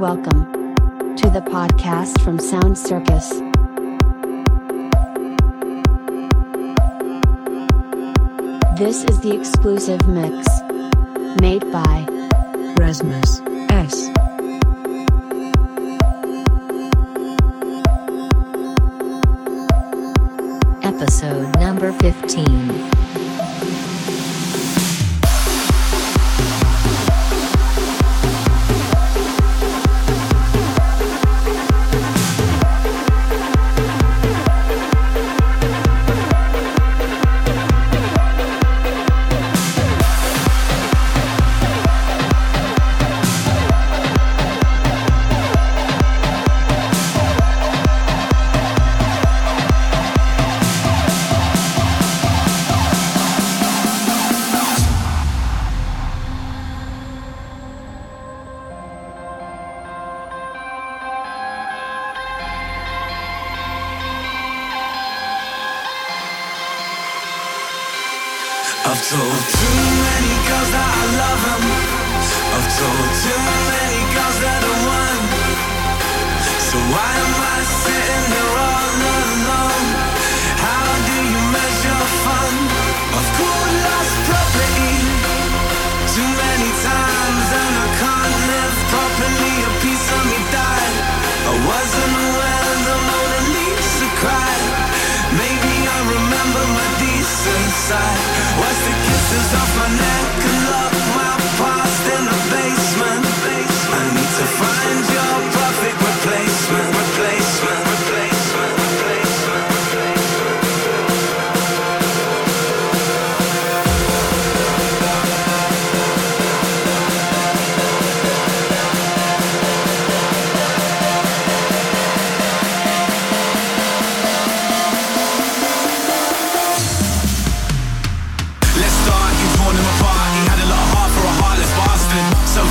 Welcome to the podcast from Sound Circus. This is the exclusive mix made by Rasmus I've told too many girls that I love them. I've told too many girls that I want. So why am I sitting here all alone? How do you measure fun? I've called lost property too many times and I can't live properly. A piece of me died. I wasn't aware the Mona Lisa cried. Decent side. Was the kisses off my neck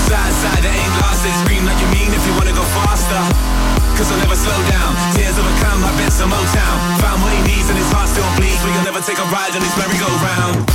Sad, sad, it ain't lasted. Scream like you mean if you wanna go faster. Cause I'll never slow down. Tears of a clown, I bet some Motown. Found what he needs and his heart still bleeds. You'll never take a ride on this merry-go-round.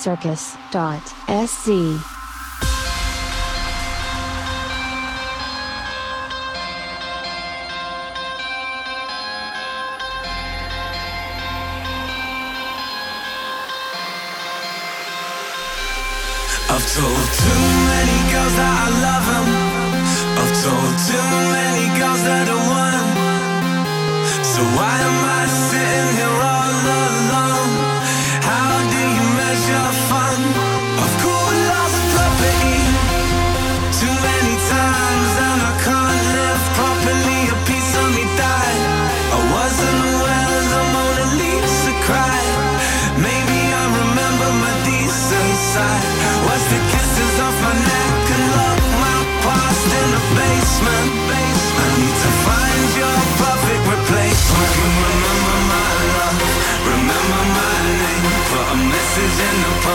soundcircus.se. I've told too many girls that I love them. I've told too many girls that I want. So why am I sitting here all alone?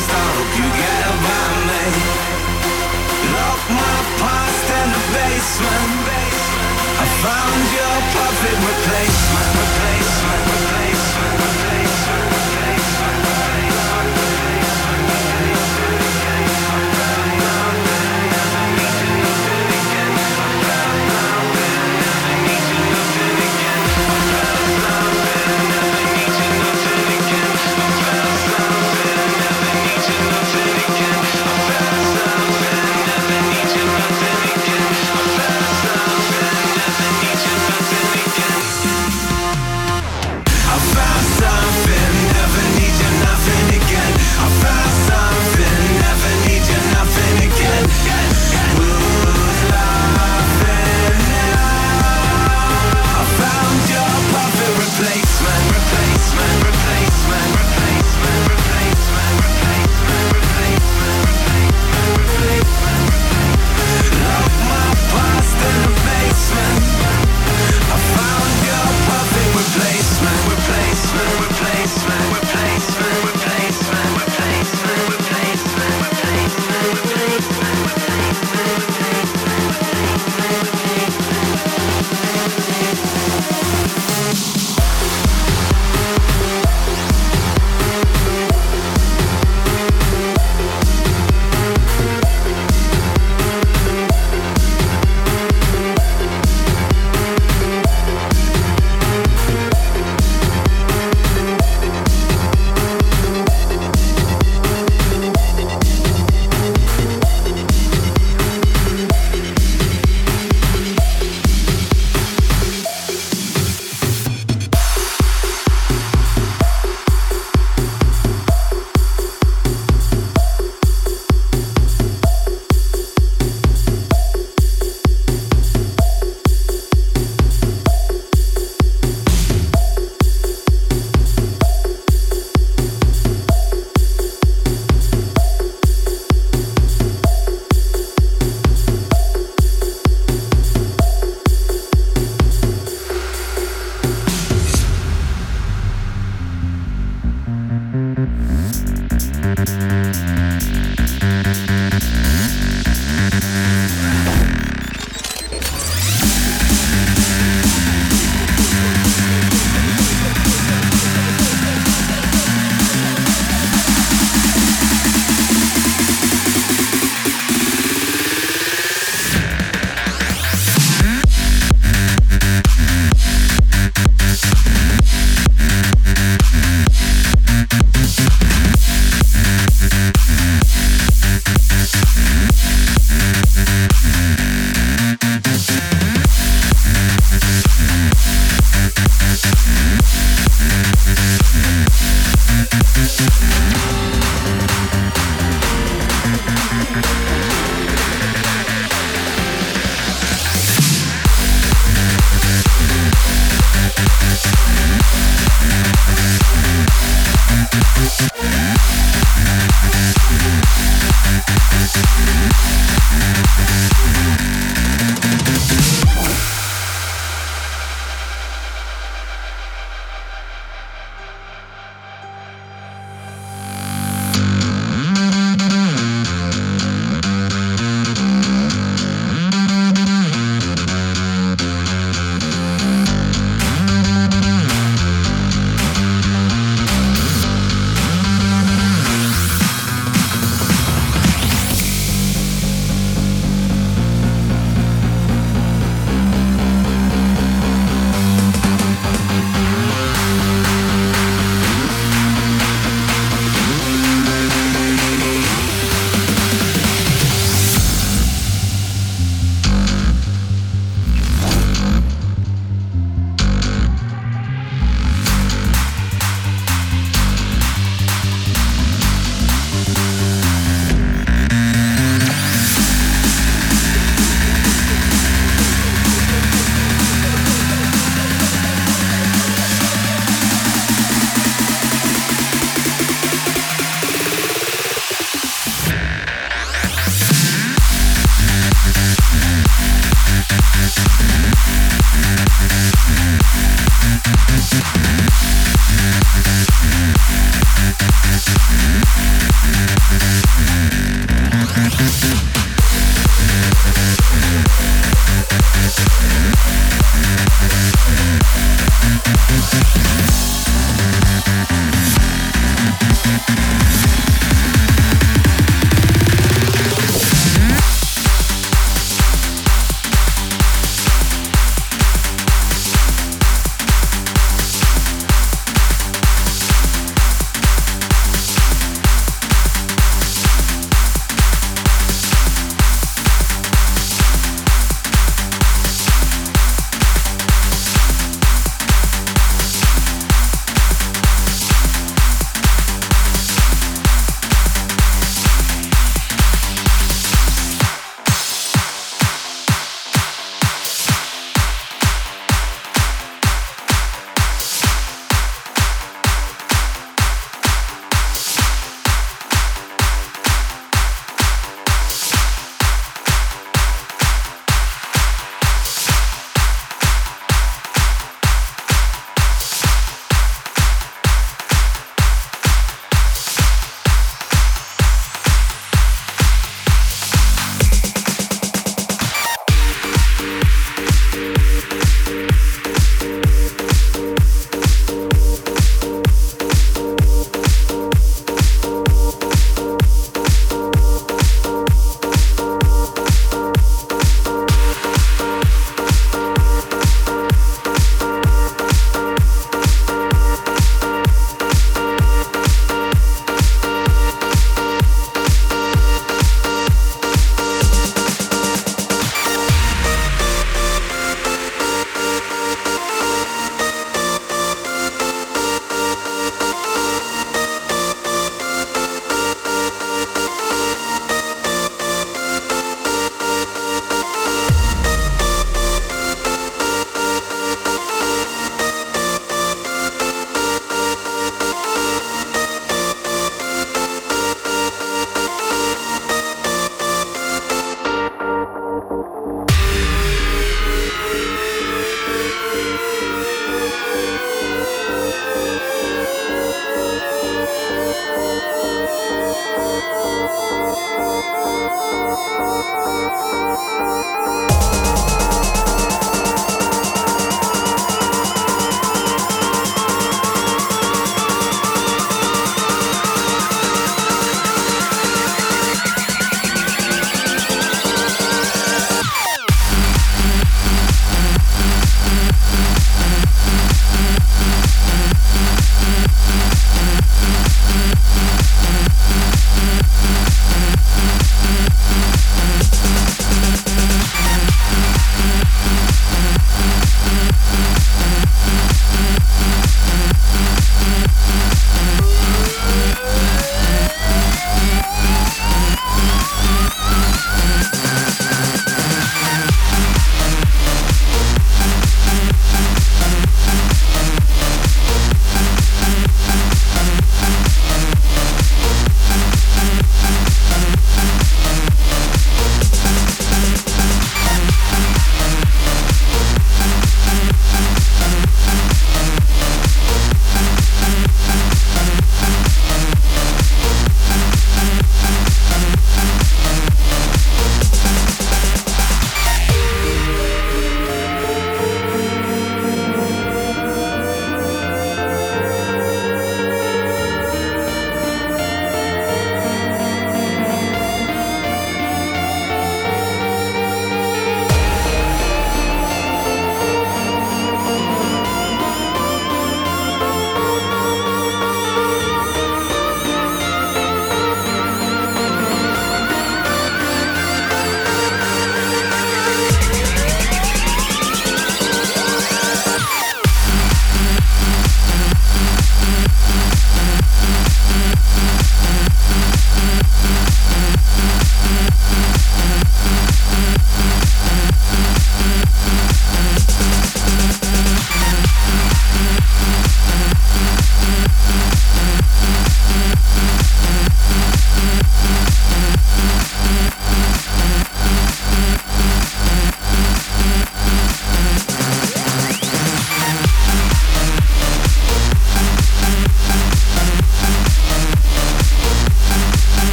I hope you get a memory. Lock my past in the basement base. I found your perfect. Replacement. Replacement.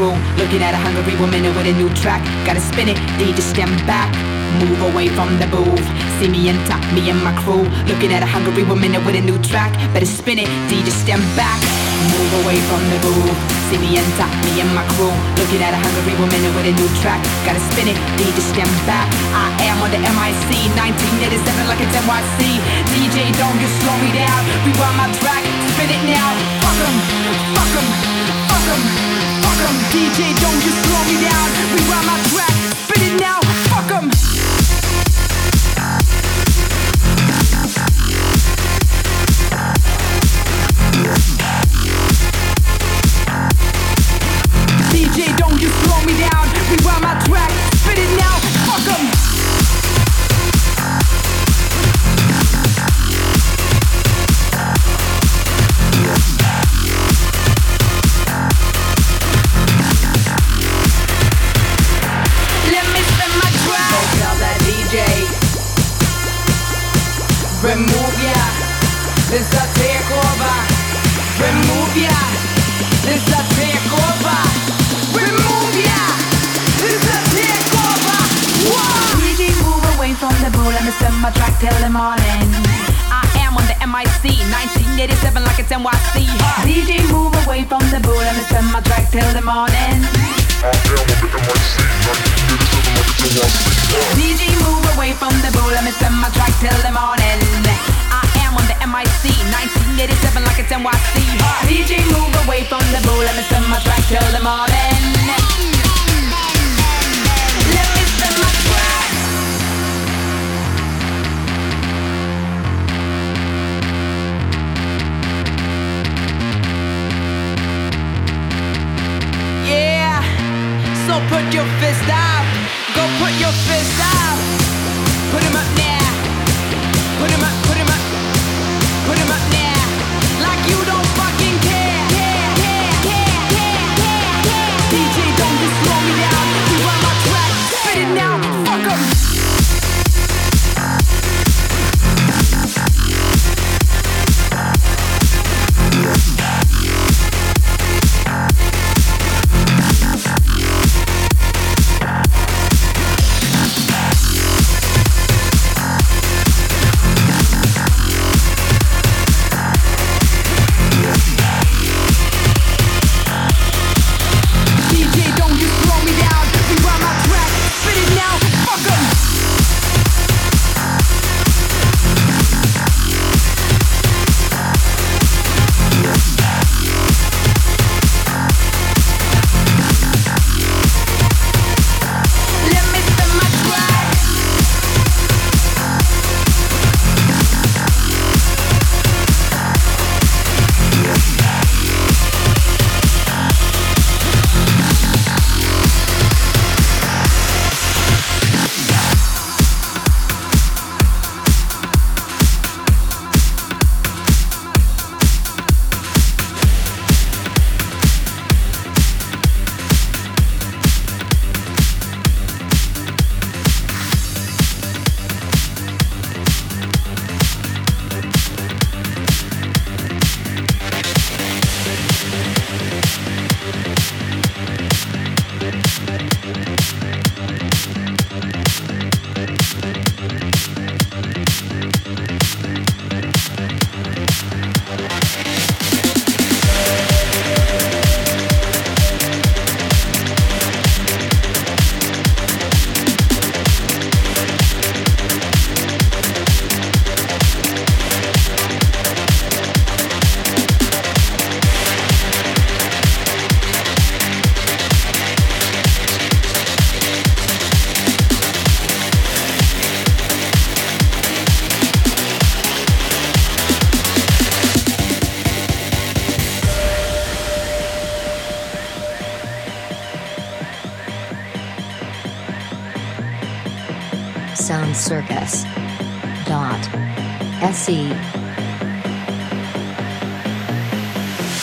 And crew. Looking at a hungry woman with a new track. Gotta spin it, DJ stand back. Move away from the booth. See me enter, me and my crew. Looking at a hungry woman with a new track. Better spin it, DJ stand back. Move away from the booth. See me enter, me and my crew. Looking at a hungry woman with a new track. Gotta spin it, DJ stand back. I am on the MIC 1987 like it's NYC. DJ, don't you slow me down. Rewind my track, spin it now. Fuck 'em, fuck 'em, fuck 'em, DJ, don't you slow me down. Rewind my track, spin it now. Fuck 'em. Remove ya. This a takeover. Remove ya. This a takeover. Remove ya. This a takeover. Whoa. DJ, move away from the bowl. Let me spin my track till the morning. I am on the MIC 1987 like it's NYC. DJ, move away from the bowl. Let me spin my track till the morning. DJ move away from the Let me my track till the morning. I am on the MIC 1987 like it's NYC DJ move away from the Let me my track till the morning. Let me my track. Yeah So put your fist up Go put your fist up Circus. Dot. Se.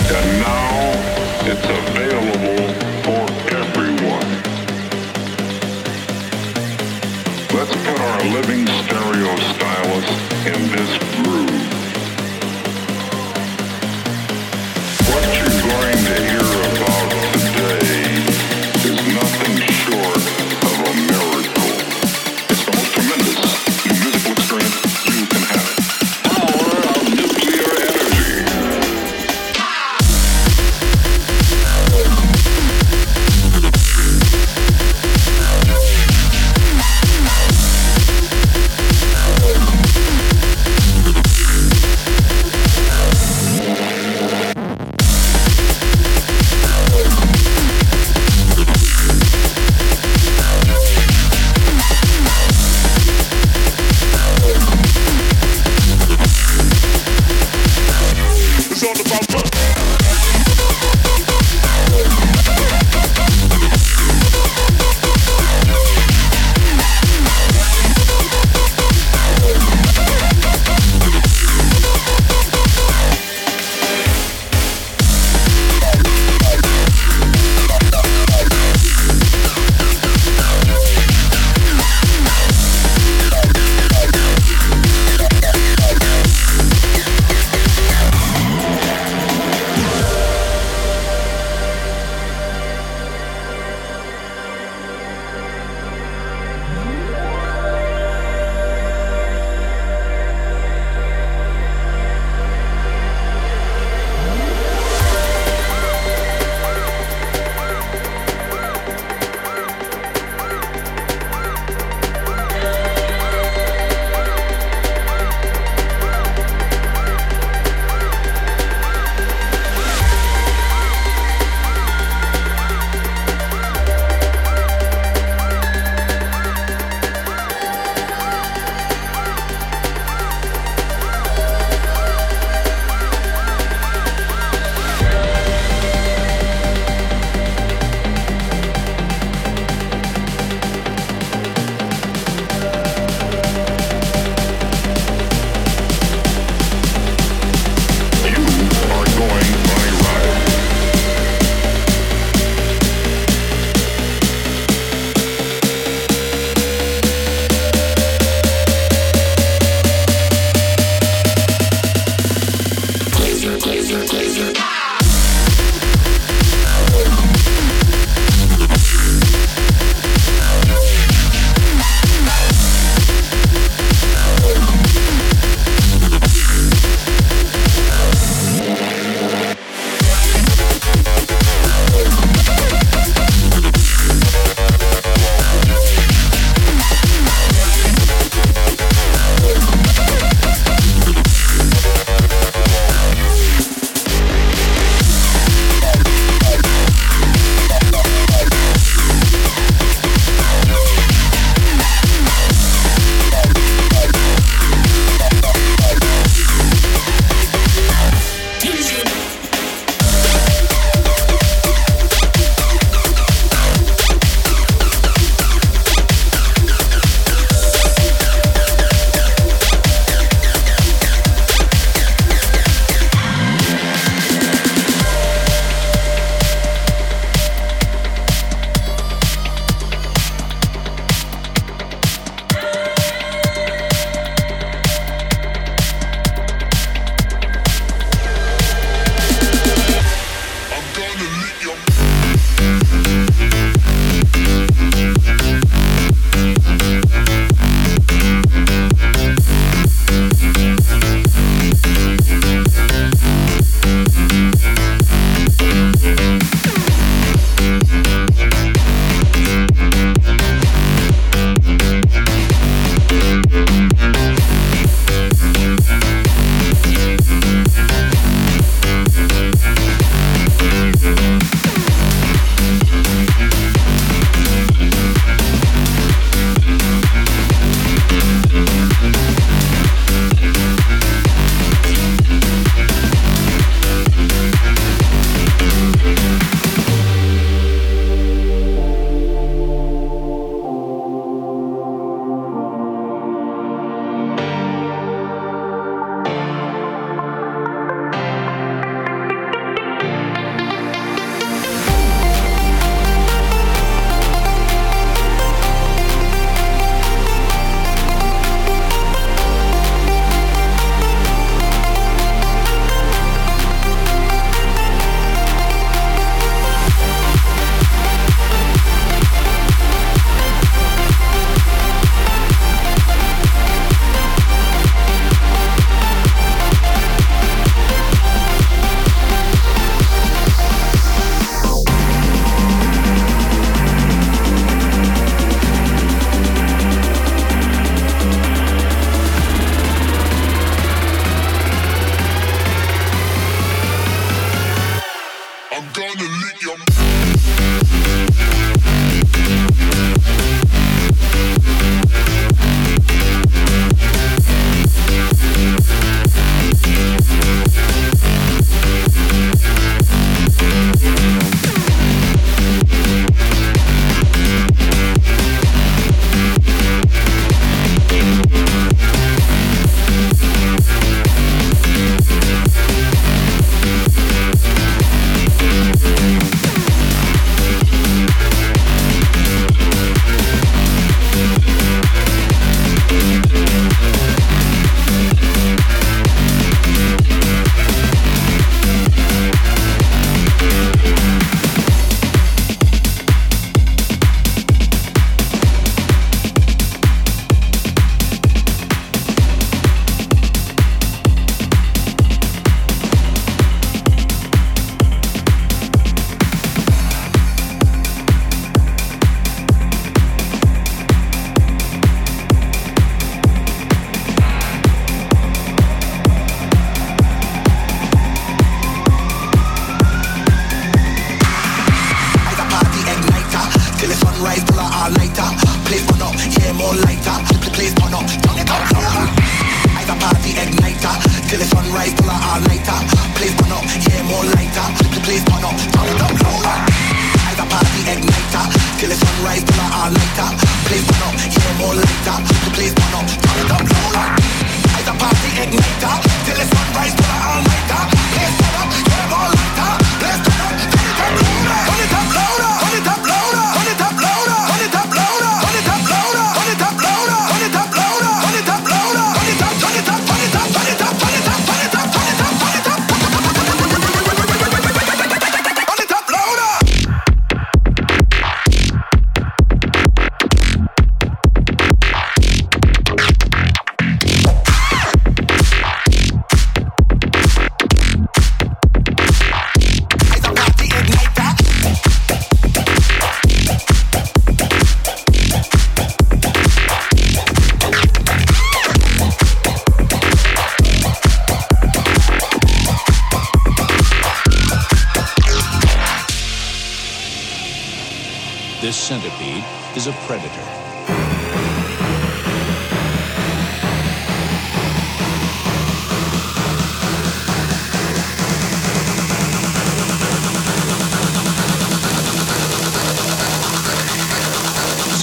And now it's available for everyone. Let's put our living stereo stylus in this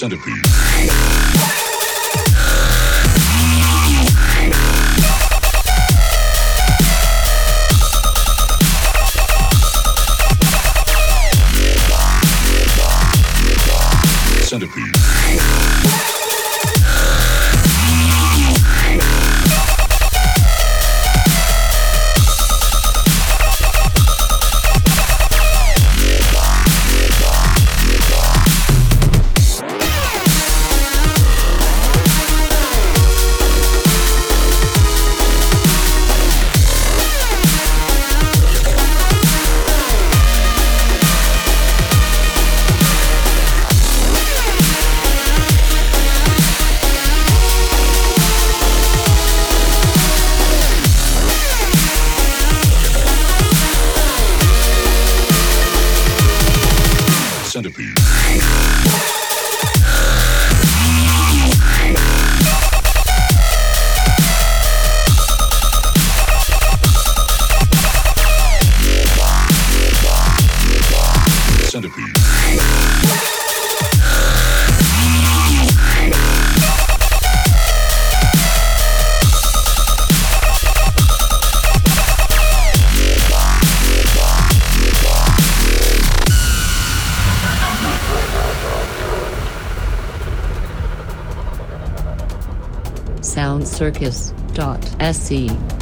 centipede. soundcircus.se